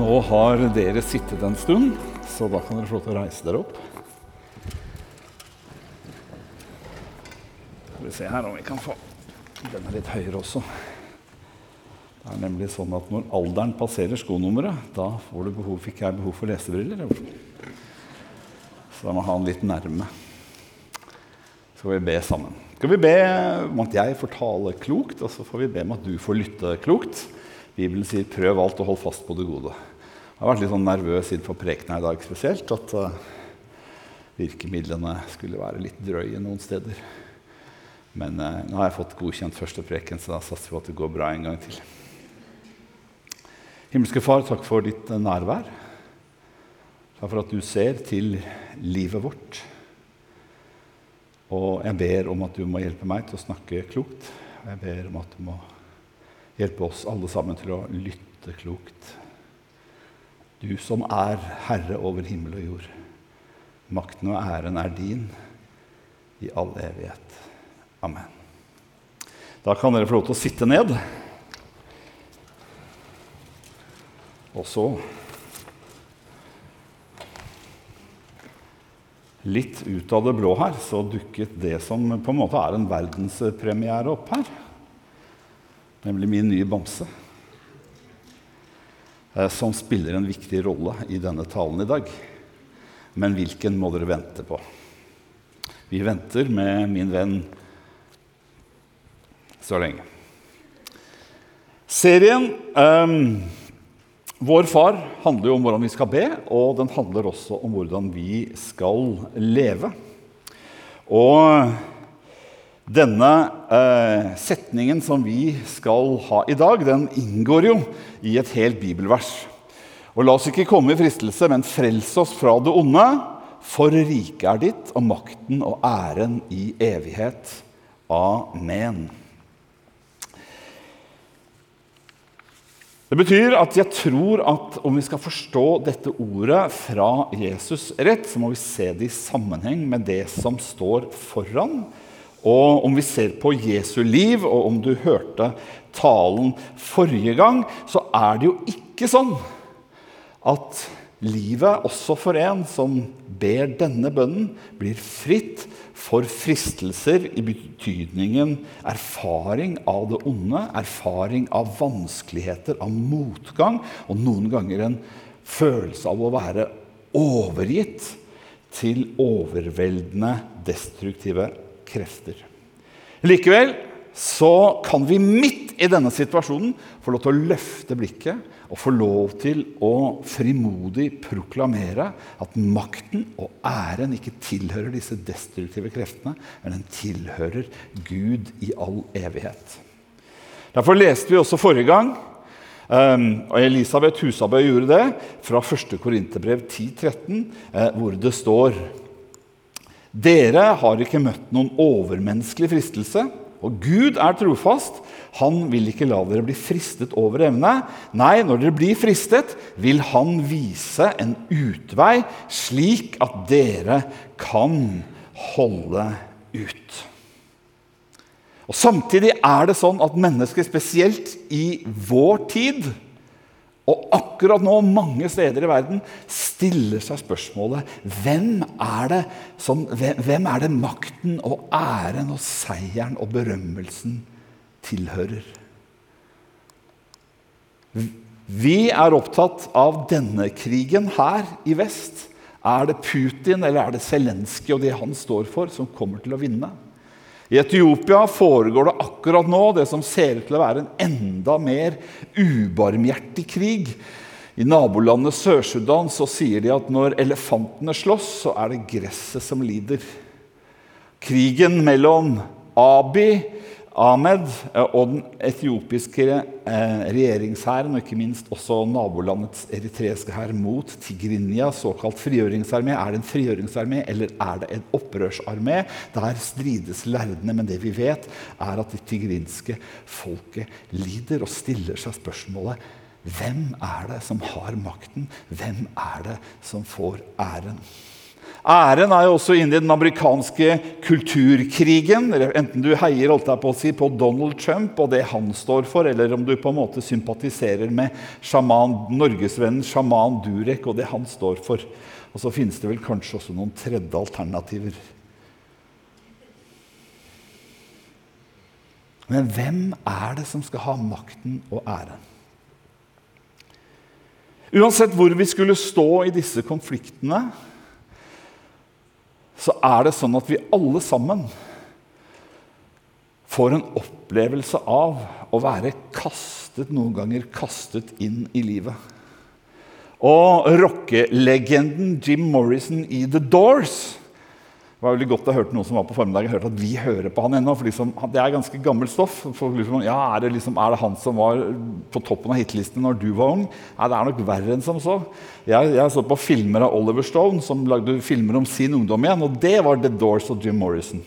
Nå har dere sittet en stund, så da kan dere få lov til å reise dere opp. Skal vi se her om vi kan få denne litt høyere også. Det er nemlig sånn at når alderen passerer skonummeret, da behov, fikk jeg behov for lesebriller. Så da må jeg ha den litt nærme. Så skal vi be sammen. Skal vi be om at jeg får tale klokt, og så får vi be om at du får lytte klokt. Bibelen sier 'prøv alt og hold fast på det gode'. Jeg har vært litt sånn nervøs innenfor prekenen her i dag spesielt. At uh, virkemidlene skulle være litt drøye noen steder. Men uh, nå har jeg fått godkjent første preken, så da satser vi på at det går bra en gang til. Himmelske Far, takk for ditt nærvær. Takk for at du ser til livet vårt. Og jeg ber om at du må hjelpe meg til å snakke klokt. Og jeg ber om at du må hjelpe oss alle sammen til å lytte klokt. Du som er herre over himmel og jord. Makten og æren er din i all evighet. Amen. Da kan dere få lov til å sitte ned. Og så Litt ut av det blå her så dukket det som på en måte er en verdenspremiere opp her. Nemlig min nye bamse. Som spiller en viktig rolle i denne talen i dag. Men hvilken må dere vente på? Vi venter med min venn så lenge. Serien um, vår far handler jo om hvordan vi skal be, og den handler også om hvordan vi skal leve. Og denne eh, setningen som vi skal ha i dag, den inngår jo i et helt bibelvers. Og la oss ikke komme i fristelse, men frels oss fra det onde. For riket er ditt, og makten og æren i evighet. Amen. Det betyr at jeg tror at om vi skal forstå dette ordet fra Jesus rett, så må vi se det i sammenheng med det som står foran. Og om vi ser på Jesu liv, og om du hørte talen forrige gang, så er det jo ikke sånn at livet, også for en som ber denne bønnen, blir fritt for fristelser i betydningen erfaring av det onde, erfaring av vanskeligheter, av motgang, og noen ganger en følelse av å være overgitt til overveldende destruktive krefter. Likevel så kan vi midt i denne situasjonen få lov til å løfte blikket og få lov til å frimodig proklamere at makten og æren ikke tilhører disse destruktive kreftene, men den tilhører Gud i all evighet. Derfor leste vi også forrige gang, um, og Elisabeth Husabø gjorde det, fra 1. Korinterbrev 10.13, uh, hvor det står Dere har ikke møtt noen overmenneskelig fristelse, og Gud er trofast. Han vil ikke la dere bli fristet over evne. Nei, når dere blir fristet, vil han vise en utvei, slik at dere kan holde ut. Og Samtidig er det sånn at mennesker, spesielt i vår tid, og akkurat nå mange steder i verden stiller seg spørsmålet hvem er det, som, hvem er det makten og æren og seieren og berømmelsen tilhører? Vi er opptatt av denne krigen her i vest. Er det Putin eller er det Zelenskyj og det han står for, som kommer til å vinne? I Etiopia foregår det akkurat nå det som ser ut til å være en enda mer ubarmhjertig krig. I nabolandet Sør-Sudan så sier de at når elefantene slåss, så er det gresset som lider. Krigen mellom Abi Ahmed eh, og den etiopiske eh, regjeringshæren, og ikke minst også nabolandets eritreiske hær, mot Tigrinia, såkalt frigjøringsarmé. Er det en frigjøringsarmé eller er det en opprørsarmé? Der strides lærde, men det vi vet, er at det tigrinske folket lider og stiller seg spørsmålet hvem er det som har makten? Hvem er det som får æren? Æren er jo også inne i den amerikanske kulturkrigen. Enten du heier på, si, på Donald Trump og det han står for, eller om du på en måte sympatiserer med sjaman, norgesvennen sjaman Durek og det han står for. Og så finnes det vel kanskje også noen tredje alternativer. Men hvem er det som skal ha makten og æren? Uansett hvor vi skulle stå i disse konfliktene, så er det sånn at vi alle sammen får en opplevelse av å være kastet, noen ganger kastet inn i livet. Og rockelegenden Jim Morrison i The Doors det var veldig godt å høre noen som var på formiddagen, hørte at vi hører på han ennå. for liksom, Det er ganske gammelt stoff. Liksom, ja, er det, liksom, er det, han som var på toppen av hitlisten når du var ung? Nei, det er nok verre enn som så. Jeg, jeg så på filmer av Oliver Stone, som lagde filmer om sin ungdom igjen. Og det var The Doors og Jim Morrison.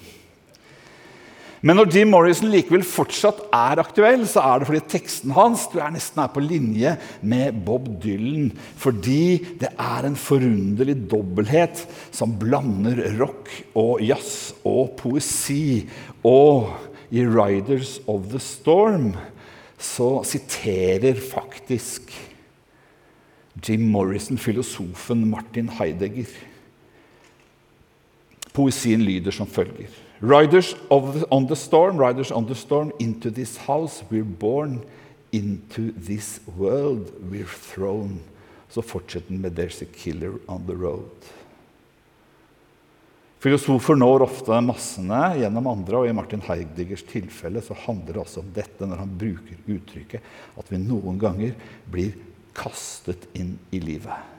Men når Jim Morrison likevel fortsatt er aktuell, så er det fordi teksten hans du er nesten er på linje med Bob Dylan. Fordi det er en forunderlig dobbelthet som blander rock og jazz og poesi. Og i 'Riders of the Storm' så siterer faktisk Jim Morrison filosofen Martin Heidegger. Poesien lyder som følger. Riders the, on the storm, riders on the storm, into this house we're born, into this world we're thrown. Så fortsetter den med 'There's a killer on the road'. Filosofer når ofte massene gjennom andre, og i Martin Heidegers tilfelle så handler det også om dette når han bruker uttrykket at vi noen ganger blir kastet inn i livet.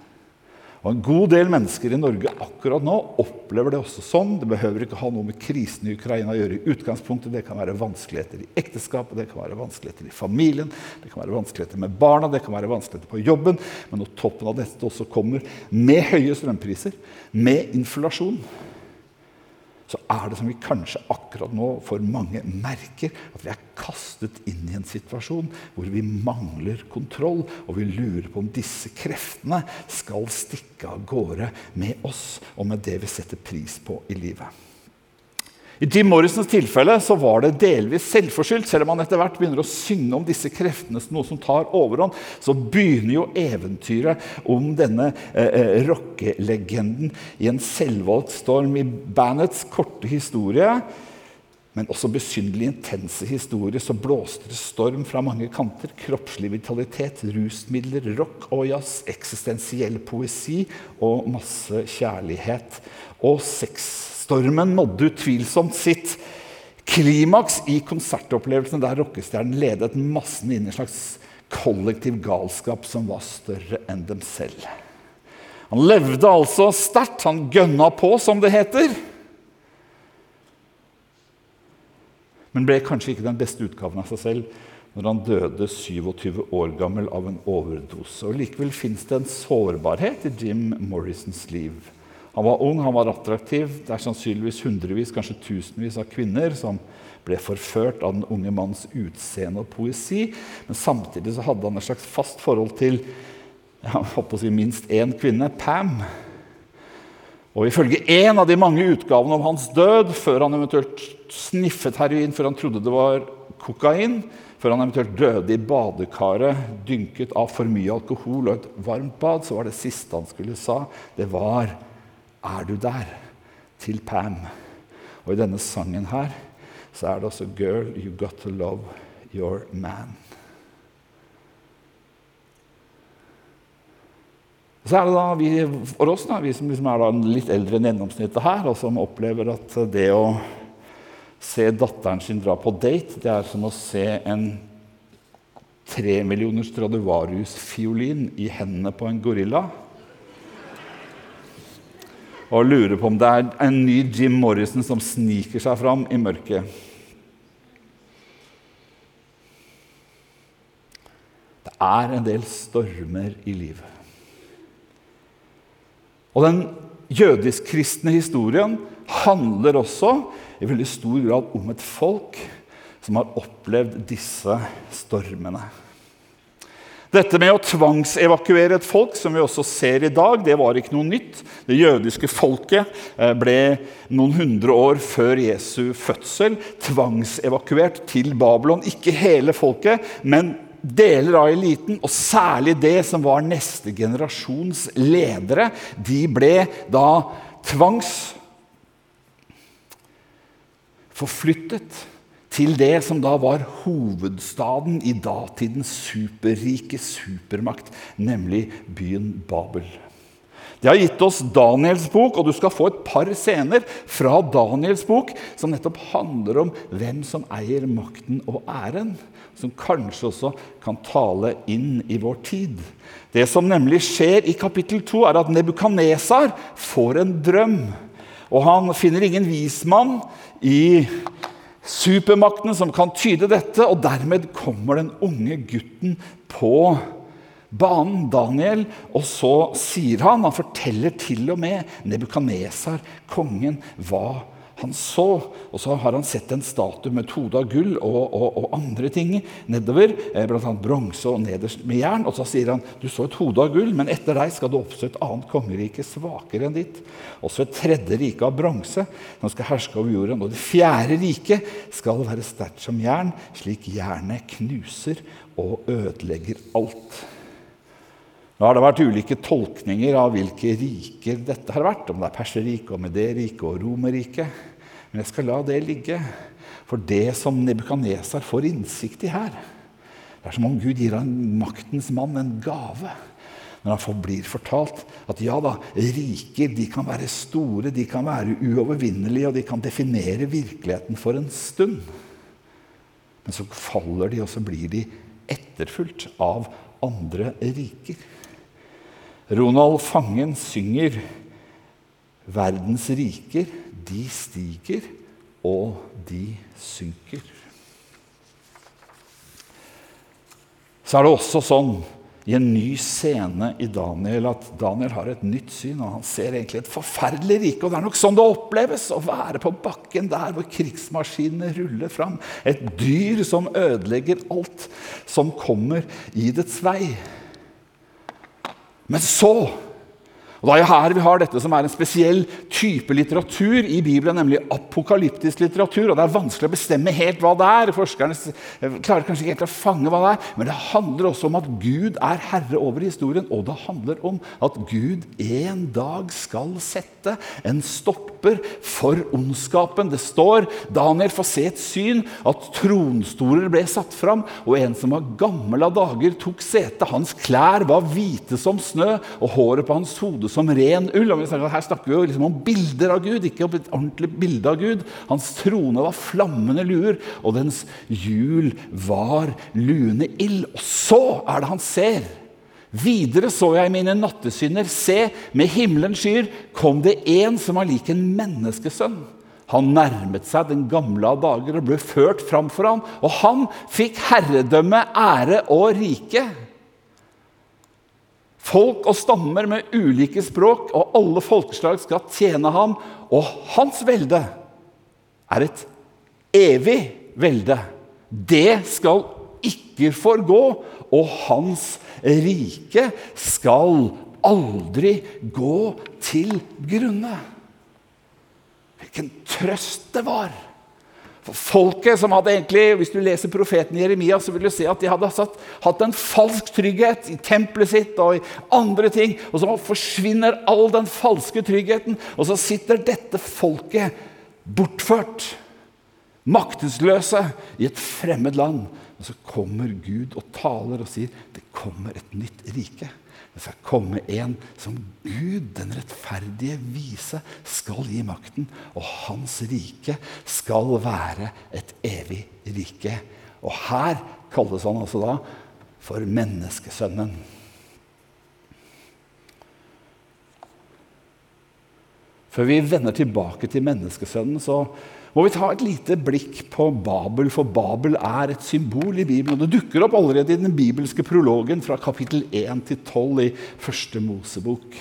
Og En god del mennesker i Norge akkurat nå opplever det også sånn. Det behøver ikke ha noe med krisen i Ukraina å gjøre. i utgangspunktet. Det kan være vanskeligheter i ekteskapet, det kan være vanskeligheter i familien, det kan være vanskeligheter med barna, det kan være vanskeligheter på jobben. Men når toppen av dette også kommer med høye strømpriser, med inflasjon, så er det som vi kanskje akkurat nå for mange merker, at vi er kastet inn i en situasjon hvor vi mangler kontroll, og vi lurer på om disse kreftene skal stikke av gårde med oss og med det vi setter pris på i livet. I Jim Morrisons tilfelle så var det delvis selvforskyldt. Selv om han etter hvert begynner å synge om disse kreftene som noe som tar overhånd, så begynner jo eventyret om denne eh, eh, rockelegenden i en selvvalgt storm. I bandets korte historie, men også besynderlig intense historie, så blåste det storm fra mange kanter. Kroppslig vitalitet, rusmidler, rock og jazz, eksistensiell poesi og masse kjærlighet. Og sex Stormen nådde utvilsomt sitt klimaks i konsertopplevelsen der rockestjernen ledet massene inn i en slags kollektiv galskap som var større enn dem selv. Han levde altså sterkt. Han gønna på, som det heter. Men ble kanskje ikke den beste utgaven av seg selv når han døde 27 år gammel av en overdose. Og Likevel fins det en sårbarhet i Jim Morrisons liv. Han var ung, han var attraktiv. Det er sannsynligvis hundrevis, kanskje tusenvis av kvinner som ble forført av den unge manns utseende og poesi. Men samtidig så hadde han et slags fast forhold til jeg håper å si minst én kvinne, Pam. Og Ifølge en av de mange utgavene om hans død, før han eventuelt sniffet heroin, før han trodde det var kokain, før han eventuelt døde i badekaret, dynket av for mye alkohol og et varmt bad, så var det siste han skulle sa, det var er du der til Pam. Og i denne sangen her så er det også 'Girl, you got to love your man'. Så er det da vi, for oss, da, vi som liksom er litt eldre enn gjennomsnittet her, og som opplever at det å se datteren sin dra på date, det er som å se en tre millioners Stradivarius-fiolin i hendene på en gorilla og lurer på om det er en ny Jim Morrison som sniker seg fram i mørket. Det er en del stormer i livet. Og den jødisk-kristne historien handler også i veldig stor grad om et folk som har opplevd disse stormene. Dette med å tvangsevakuere et folk, som vi også ser i dag, det var ikke noe nytt. Det jødiske folket eh, ble noen hundre år før Jesu fødsel tvangsevakuert til Babylon. Ikke hele folket, men deler av eliten, og særlig det som var neste generasjons ledere, de ble da tvangs forflyttet til det som da var hovedstaden i datidens superrike supermakt, nemlig byen Babel. Det har gitt oss Daniels bok, og du skal få et par scener fra Daniels bok som nettopp handler om hvem som eier makten og æren. Som kanskje også kan tale inn i vår tid. Det som nemlig skjer i kapittel 2, er at Nebukanesar får en drøm. Og han finner ingen vismann i supermaktene som kan tyde dette, og dermed kommer den unge gutten på banen, Daniel, og så sier han Han forteller til og med Nebukadnesar, kongen, hva han så. Og så har han sett en statue med et hode av gull og, og, og, andre ting nedover. Eh, Bl.a. bronse og nederst med jern. Og så sier han du så et hode av gull, men etter deg skal det oppstå et annet kongerike svakere enn ditt. Også et tredje rike av bronse som skal herske over jorden. Og det fjerde riket skal være sterkt som jern, slik jernet knuser og ødelegger alt. Nå har det vært ulike tolkninger av hvilke riker dette har vært. Om det er Perserriket, og Mederriket og Romerriket. Men jeg skal la det ligge. For det som Nebukadnesar får innsikt i her, det er som om Gud gir han maktens mann en gave. Når han blir fortalt at ja da, riker de kan være store, de kan være uovervinnelige, og de kan definere virkeligheten for en stund. Men så faller de, og så blir de etterfulgt av andre riker. Ronald Fangen synger 'Verdens riker, de stiger, og de synker'. Så er det også sånn i en ny scene i Daniel at Daniel har et nytt syn. og Han ser egentlig et forferdelig rike. og Det er nok sånn det oppleves å være på bakken der hvor krigsmaskinene ruller fram. Et dyr som ødelegger alt som kommer i dets vei. Men så og Det er her vi har dette som er en spesiell type litteratur i Bibelen, nemlig apokalyptisk litteratur. og Det er vanskelig å bestemme helt hva det er. Forskerne klarer kanskje ikke helt å fange hva det er. Men det handler også om at Gud er herre over historien, og det handler om at Gud en dag skal sette en stopper for ondskapen. Det står Daniel får se et syn at tronstoler ble satt fram, og en som var gammel av dager, tok sete. Hans klær var hvite som snø, og håret på hans hode som ren ull. Og snakker, her snakker vi jo liksom om bilder av Gud, ikke om et ordentlig bilde av Gud. Hans trone var flammende luer, og dens hjul var luende ild. Og så er det han ser. Videre så jeg mine nattesynder. Se, med himmelens skyer kom det en som var lik en menneskesønn. Han nærmet seg den gamle av dager og ble ført fram for ham. Og han fikk herredømme, ære og rike. Folk og stammer med ulike språk og alle folkeslag skal tjene ham, og hans velde er et evig velde. Det skal ikke forgå, og hans rike skal aldri gå til grunne. Hvilken trøst det var! Folket som hadde egentlig, Hvis du leser profeten Jeremia, så vil du se at de hadde satt, hatt en falsk trygghet i tempelet sitt og i andre ting. Og så forsvinner all den falske tryggheten, og så sitter dette folket bortført, maktesløse, i et fremmed land. Og så kommer Gud og taler og sier det kommer et nytt rike. Det skal komme en som Gud, den rettferdige vise, skal gi makten. Og hans rike skal være et evig rike. Og her kalles han altså da for menneskesønnen. Før vi vender tilbake til menneskesønnen, så må vi ta et lite blikk på Babel, for Babel er et symbol i Bibelen. og Det dukker opp allerede i den bibelske prologen fra kapittel 1 til 12 i første Mosebok.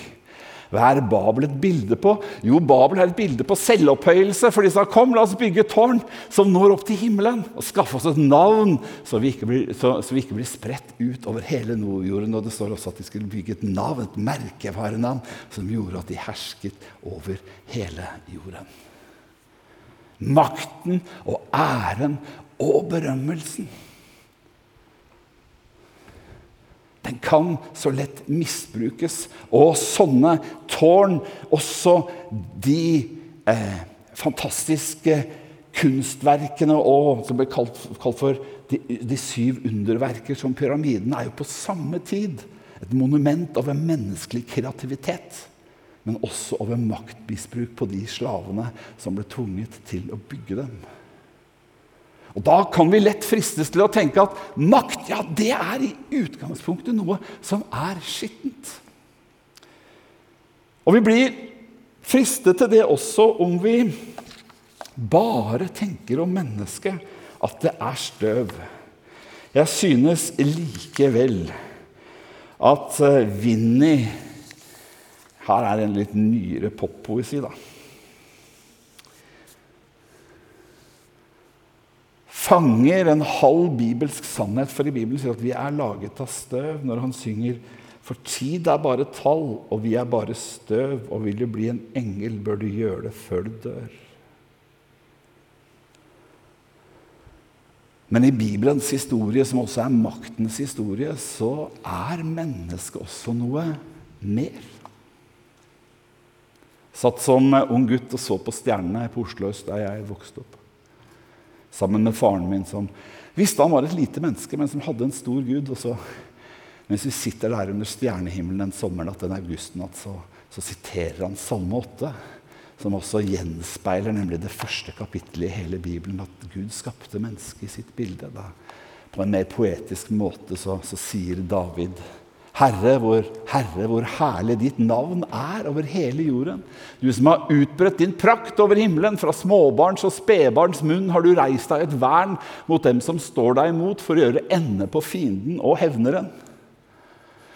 Hva er Babel et bilde på? Jo, Babel er et bilde på selvopphøyelse. For de sa kom, la oss bygge et tårn som når opp til himmelen, og skaffe oss et navn, så vi ikke blir, så, så vi ikke blir spredt ut over hele nordjorden. Og det står også at de skulle bygge et navn, et merkevarenavn, som gjorde at de hersket over hele jorden. Makten og æren og berømmelsen. Den kan så lett misbrukes. Og sånne tårn, også de eh, fantastiske kunstverkene og, som ble kalt, kalt for de, de, syv underverker, som pyramiden, er jo på samme tid et monument over menneskelig kreativitet. Men også over maktmisbruk på de slavene som ble tvunget til å bygge dem. Og Da kan vi lett fristes til å tenke at makt ja, det er i utgangspunktet noe som er skittent. Og vi blir fristet til det også om vi bare tenker om mennesket at det er støv. Jeg synes likevel at Vinni eh, Her er en litt nyere poppoesi, da. fanger en halv bibelsk sannhet. For i Bibelen sier at vi er laget av støv når han synger For tid er bare tall, og vi er bare støv, og vil du bli en engel, bør du gjøre det før du dør. Men i Bibelens historie, som også er maktens historie, så er mennesket også noe mer. Satt som ung gutt og så på stjernene på Oslo øst der jeg vokste opp sammen med faren min, som visste han var et lite menneske, men som hadde en stor gud. Og så, mens vi sitter der under stjernehimmelen en sommernatt, en augustnatt, så, så siterer han Salme 8, som også gjenspeiler nemlig det første kapittelet i hele Bibelen, at Gud skapte mennesket i sitt bilde. Da. På en mer poetisk måte så, så sier David Herre hvor, Herre, hvor herlig ditt navn er over hele jorden. Du som har utbredt din prakt over himmelen. Fra småbarns og spedbarns munn har du reist deg et vern mot dem som står deg imot, for å gjøre ende på fienden og hevneren.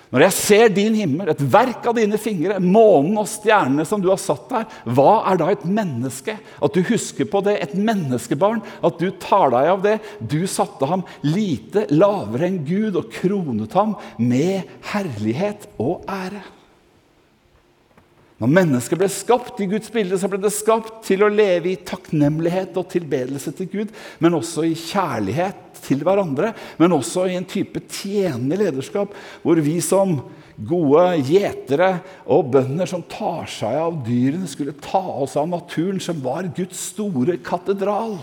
Når jeg ser din himmel, et verk av dine fingre, månen og stjernene som du har satt der, hva er da et menneske? At du husker på det, et menneskebarn, at du tar deg av det. Du satte ham lite lavere enn Gud og kronet ham med herlighet og ære. Når mennesket ble skapt i Guds bilde, så ble det skapt til å leve i takknemlighet og tilbedelse til Gud, men også i kjærlighet til hverandre. Men også i en type tjenende lederskap, hvor vi som gode gjetere og bønder som tar seg av dyrene, skulle ta oss av naturen, som var Guds store katedral.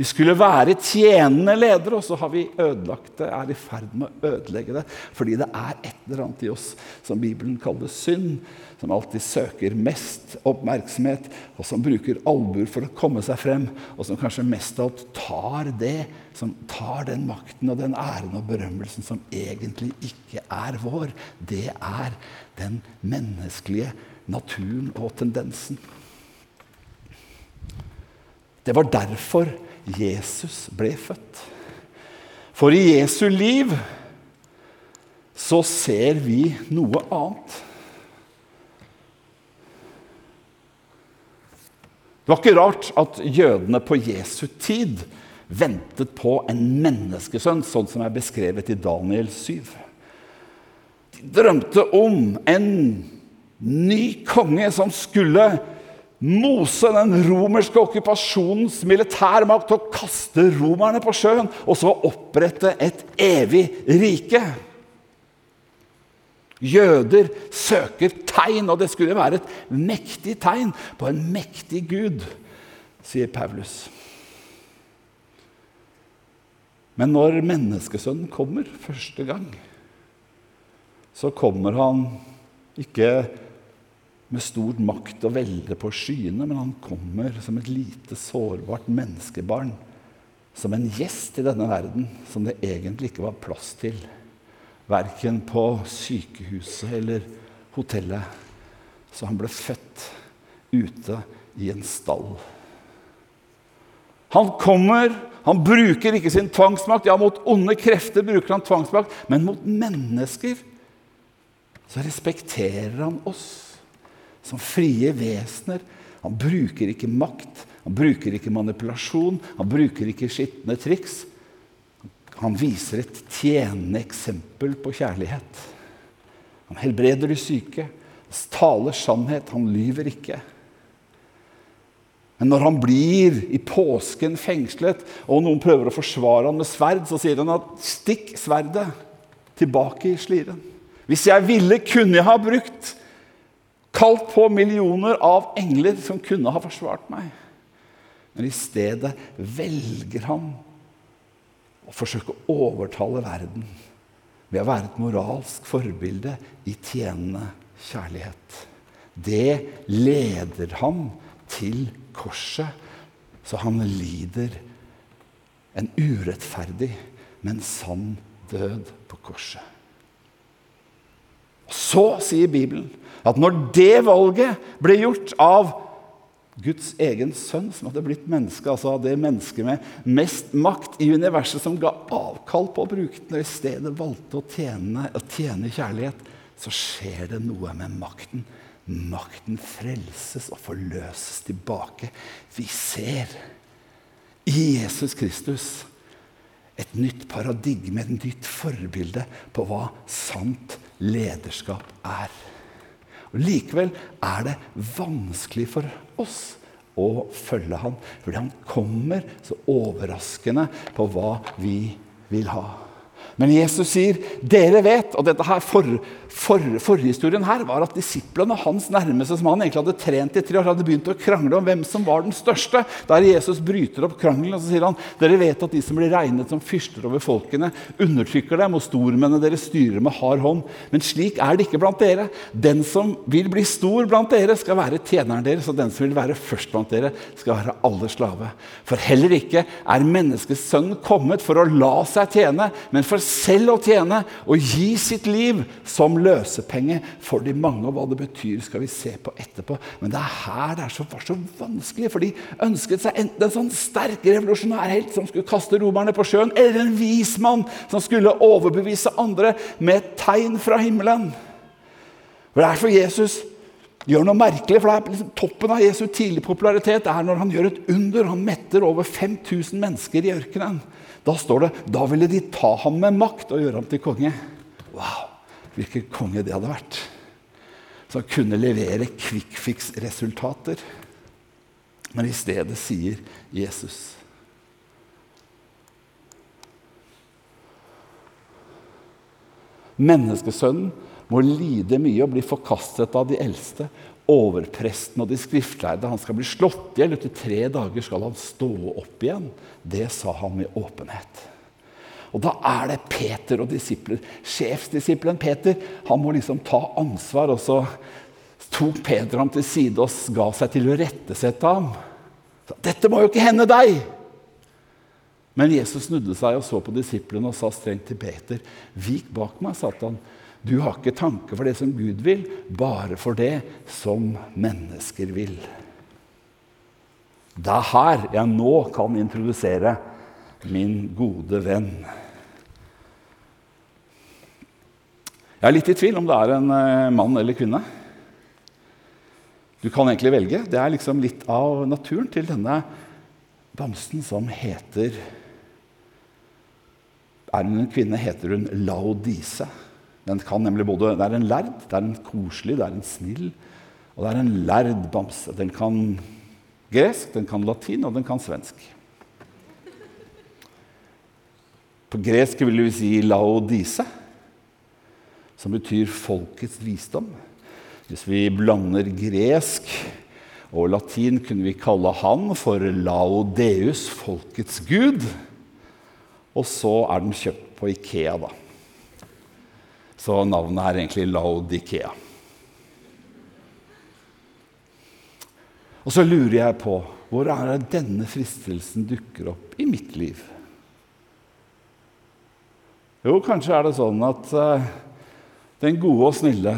Vi skulle være tjenende ledere, og så har vi ødelagt det, er i ferd med å ødelegge det. Fordi det er et eller annet i oss som Bibelen kaller synd, som alltid søker mest oppmerksomhet, og som bruker albuer for å komme seg frem, og som kanskje mest av alt tar det, som tar den makten og den æren og berømmelsen som egentlig ikke er vår. Det er den menneskelige naturen og tendensen. Det var derfor Jesus ble født. For i Jesu liv så ser vi noe annet. Det var ikke rart at jødene på Jesu tid ventet på en menneskesønn, sånn som er beskrevet i Daniel 7. De drømte om en ny konge som skulle mose den romerske okkupasjonens militærmakt og kaste romerne på sjøen, og så opprette et evig rike. Jøder søker tegn, og det skulle være et mektig tegn på en mektig gud, sier Paulus. Men når menneskesønnen kommer første gang, så kommer han ikke med stor makt og velde på skyene, men han kommer som et lite, sårbart menneskebarn. Som en gjest i denne verden som det egentlig ikke var plass til. Verken på sykehuset eller hotellet. Så han ble født ute i en stall. Han kommer, han bruker ikke sin tvangsmakt. Ja, mot onde krefter bruker han tvangsmakt, men mot mennesker så respekterer han oss som frie vesener. Han bruker ikke makt, han bruker ikke manipulasjon, han bruker ikke skitne triks. Han viser et tjenende eksempel på kjærlighet. Han helbreder de syke, taler sannhet, han lyver ikke. Men når han blir i påsken fengslet, og noen prøver å forsvare ham med sverd, så sier han at 'stikk sverdet tilbake i sliren'. Hvis jeg ville, kunne jeg ha brukt kalt på millioner av engler som kunne ha forsvart meg. Men i stedet velger han å forsøke å overtale verden ved å være et moralsk forbilde i tjenende kjærlighet. Det leder ham til korset, så han lider en urettferdig, men sann død på korset. Så sier Bibelen at når det valget ble gjort av Guds egen sønn, som hadde blitt menneske, altså det mennesket med mest makt i universet, som ga avkall på å bruke den, og i stedet valgte å tjene, å tjene kjærlighet, så skjer det noe med makten. Makten frelses og forløses tilbake. Vi ser i Jesus Kristus et nytt paradigme, et nytt forbilde på hva sant lederskap er. Og Likevel er det vanskelig for oss å følge han, fordi han kommer så overraskende på hva vi vil ha. Men Jesus sier, 'Dere vet' Og dette her for, for, forhistorien her var at disiplene hans nærmeste, som han egentlig hadde trent i tre år, hadde begynt å krangle om hvem som var den største. Der Jesus bryter opp krangelen og så sier han, 'Dere vet at de som blir regnet som fyrster over folkene, undertrykker dem, og stormennene deres styrer med hard hånd.' Men slik er det ikke blant dere. Den som vil bli stor blant dere, skal være tjeneren deres, og den som vil være først blant dere, skal være alle slave. For heller ikke er menneskets sønn kommet for å la seg tjene, men for selv å tjene og gi sitt liv som løsepenge for de mange. Og hva det betyr, skal vi se på etterpå. Men det er her det er så, var så vanskelig, for de ønsket seg enten en sånn sterk revolusjonærhelt som skulle kaste romerne på sjøen, eller en vis mann som skulle overbevise andre med et tegn fra himmelen. For Det er for Jesus gjør noe merkelig, for det er liksom Toppen av Jesu tidlige popularitet er når han gjør et under. Han metter over 5000 mennesker i ørkenen. Da står det da ville de ta ham med makt og gjøre ham til konge. Wow, hvilken konge det hadde vært. Som kunne levere quick-fix-resultater. Men i stedet sier Jesus Menneskesønnen må lide mye og bli forkastet av de eldste overpresten og de skriftlærde. Han skal bli slått i hjel. Etter tre dager skal han stå opp igjen. Det sa han med åpenhet. Og Da er det Peter og disipler. Sjefsdisippelen Peter han må liksom ta ansvar. og Så tok Peter ham til side og ga seg til å rettesette ham. Dette må jo ikke hende deg! Men Jesus snudde seg og så på disiplene og sa strengt til Peter.: Vik bak meg, Satan. Du har ikke tanke for det som Gud vil, bare for det som mennesker vil. Det er her jeg nå kan introdusere min gode venn. Jeg er litt i tvil om det er en eh, mann eller kvinne. Du kan egentlig velge. Det er liksom litt av naturen til denne bamsen som heter Er hun en kvinne, heter hun Laodise. Den kan nemlig både, Det er en lærd, det er en koselig, det er en snill, og det er en lærd bamse. Den kan gresk, den kan latin, og den kan svensk. På gresk vil vi si 'laodise', som betyr 'folkets visdom'. Hvis vi blander gresk og latin, kunne vi kalle han for 'laodeus', folkets gud. Og så er den kjøpt på Ikea, da. Så navnet er egentlig Laodikea. Og så lurer jeg på hvor er det denne fristelsen dukker opp i mitt liv? Jo, kanskje er det sånn at uh, den gode og snille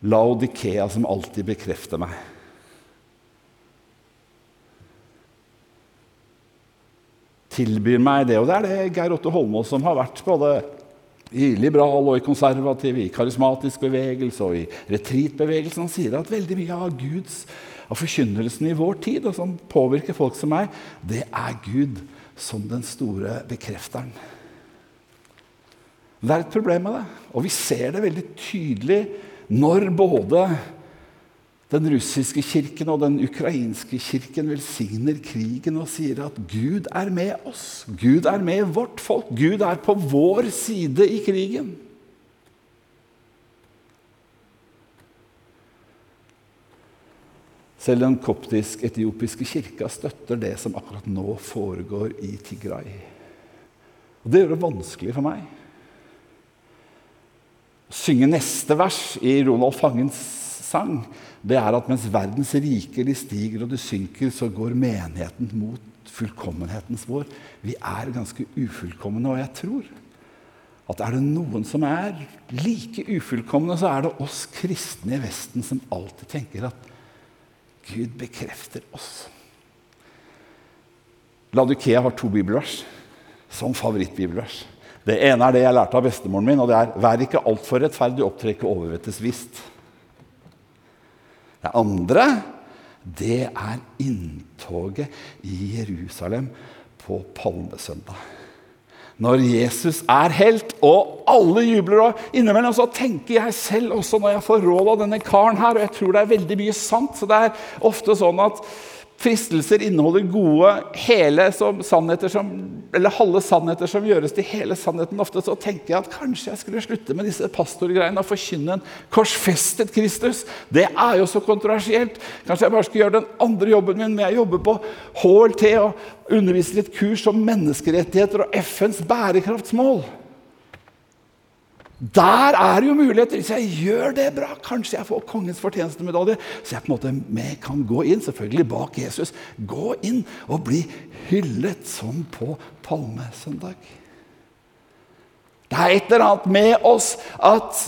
Laodikea som alltid bekrefter meg tilbyr meg det. Og det er det Geir Otto Holmås som har vært både i liberal og i konservativ, i karismatisk bevegelse og i retreatbevegelsen. Han sier at veldig mye av Guds av forkynnelsen i vår tid, og som påvirker folk som meg, det er Gud som den store bekrefteren. Det er et problem med det, og vi ser det veldig tydelig når både den russiske kirken og den ukrainske kirken velsigner krigen og sier at Gud er med oss. Gud er med vårt folk. Gud er på vår side i krigen. Selv den koptisk-etiopiske kirka støtter det som akkurat nå foregår i Tigray. Og Det gjør det vanskelig for meg. Å synge neste vers i Ronald Fangens sang det er at mens verdens riker de stiger og de synker, så går menigheten mot fullkommenhetens vår. Vi er ganske ufullkomne, og jeg tror at er det noen som er like ufullkomne, så er det oss kristne i Vesten som alltid tenker at Gud bekrefter oss. Ladukea har to bibelvers som favorittbibelvers. Det ene er det jeg lærte av bestemoren min, og det er 'Vær ikke altfor rettferdig, opptrekk ikke overvettes visst'. Det andre det er inntoget i Jerusalem på palmesøndag. Når Jesus er helt, og alle jubler. og Innimellom så tenker jeg selv også når jeg får råd av denne karen her, og jeg tror det er veldig mye sant. så det er ofte sånn at Fristelser inneholder gode hele som, sannheter som, eller halve sannheter som gjøres til hele sannheten. Ofte så tenker jeg at kanskje jeg skulle slutte med disse pastorgreiene og forkynne en korsfestet Kristus. Det er jo så kontroversielt. Kanskje jeg bare skulle gjøre den andre jobben min med å jobbe på HLT og undervise litt kurs om menneskerettigheter og FNs bærekraftsmål. Der er det jo muligheter. Hvis jeg gjør det bra, kanskje jeg får kongens fortjenestemedalje. Så jeg på en måte kan gå inn, selvfølgelig bak Jesus, gå inn og bli hyllet som på palmesøndag. Det er et eller annet med oss at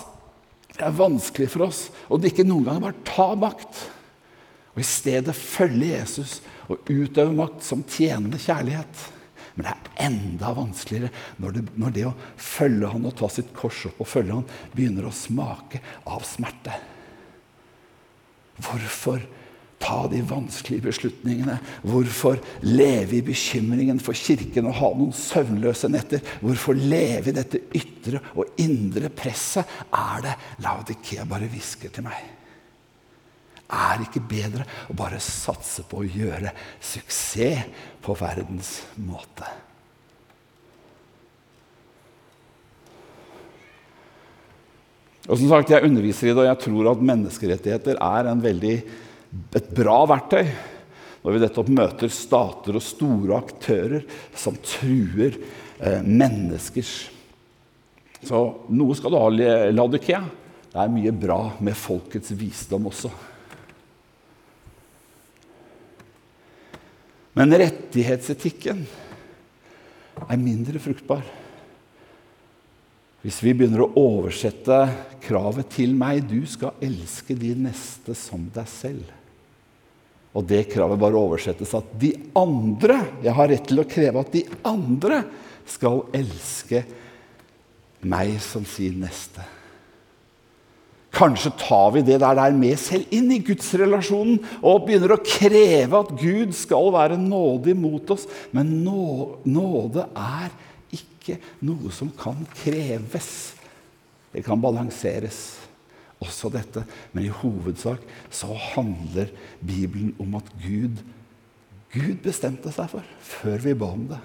det er vanskelig for oss å ikke noen gang bare ta makt. Og i stedet følge Jesus og utøve makt som tjenende kjærlighet. Men det er enda vanskeligere når det, når det, å følge han og ta sitt kors opp og følge han begynner å smake av smerte. Hvorfor ta de vanskelige beslutningene? Hvorfor leve i bekymringen for Kirken og ha noen søvnløse netter? Hvorfor leve i dette ytre og indre presset? Er det Laudikea bare hvisker til meg? Er ikke bedre å bare satse på å gjøre suksess på verdens måte? Og som sagt, Jeg underviser i det, og jeg tror at menneskerettigheter er veldig, et bra verktøy når vi nettopp møter stater og store aktører som truer eh, menneskers Så noe skal du ha, Laudikea. Det er mye bra med folkets visdom også. Men rettighetsetikken er mindre fruktbar. Hvis vi begynner å oversette kravet til meg 'du skal elske de neste som deg selv', og det kravet bare oversettes at de andre Jeg har rett til å kreve at de andre skal elske meg som sin neste. Kanskje tar vi det der, der med selv inn i gudsrelasjonen og begynner å kreve at Gud skal være nådig mot oss. Men nåde er ikke noe som kan kreves. Det kan balanseres, også dette. Men i hovedsak så handler Bibelen om at Gud, Gud bestemte seg for, før vi ba om det.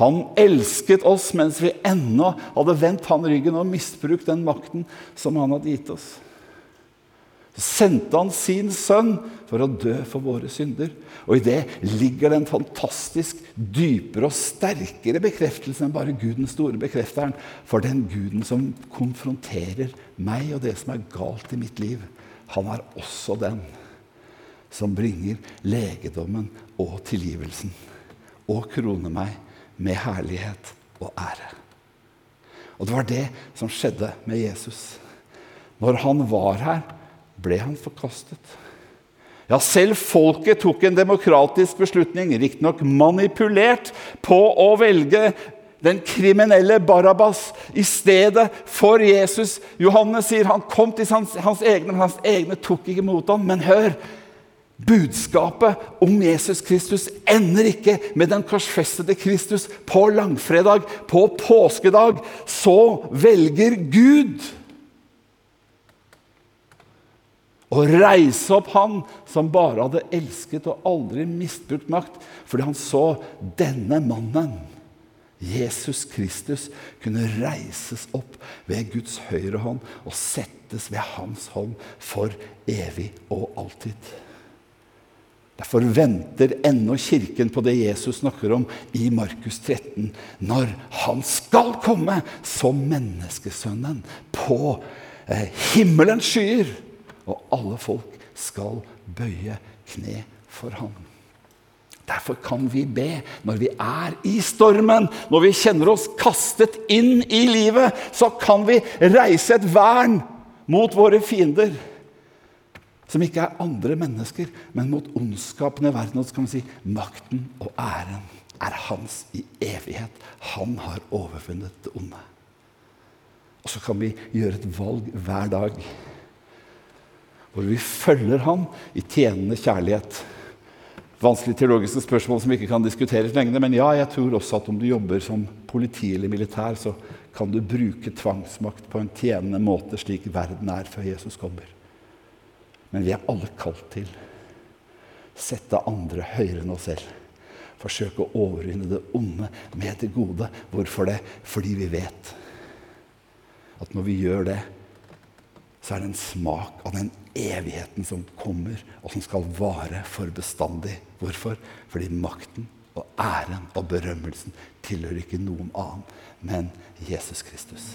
Han elsket oss mens vi ennå hadde vendt han ryggen og misbrukt den makten som han hadde gitt oss. Så sendte han sin sønn for å dø for våre synder. Og i det ligger det en fantastisk dypere og sterkere bekreftelse enn bare Gud den store bekrefteren for den Guden som konfronterer meg og det som er galt i mitt liv. Han er også den som bringer legedommen og tilgivelsen og kroner meg med herlighet og ære. Og det var det som skjedde med Jesus. Når han var her, ble han forkastet. Ja, selv folket tok en demokratisk beslutning, riktignok manipulert, på å velge den kriminelle Barabbas i stedet for Jesus. Johannes sier han kom til hans, hans egne, men hans egne tok ikke mot ham. Men hør! Budskapet om Jesus Kristus ender ikke med den korsfestede Kristus på langfredag, på påskedag. Så velger Gud å reise opp han som bare hadde elsket og aldri misbrukt makt, fordi han så denne mannen, Jesus Kristus, kunne reises opp ved Guds høyre hånd og settes ved hans hånd for evig og alltid. Derfor venter ennå Kirken på det Jesus snakker om i Markus 13, når han skal komme som menneskesønnen på eh, himmelens skyer og alle folk skal bøye kne for ham. Derfor kan vi be når vi er i stormen, når vi kjenner oss kastet inn i livet. Så kan vi reise et vern mot våre fiender. Som ikke er andre mennesker, men mot ondskapen i verden. Og så kan vi si makten og æren er hans i evighet. Han har overfunnet det onde. Og så kan vi gjøre et valg hver dag hvor vi følger ham i tjenende kjærlighet. Vanskelige teologiske spørsmål som vi ikke kan diskuteres lenge. Men ja, jeg tror også at om du jobber som politi eller militær, så kan du bruke tvangsmakt på en tjenende måte, slik verden er før Jesus kommer. Men vi er alle kalt til å sette andre høyere enn oss selv. Forsøke å overvinne det onde med det gode. Hvorfor det? Fordi vi vet at når vi gjør det, så er det en smak av den evigheten som kommer, og som skal vare for bestandig. Hvorfor? Fordi makten og æren og berømmelsen tilhører ikke noen annen, men Jesus Kristus.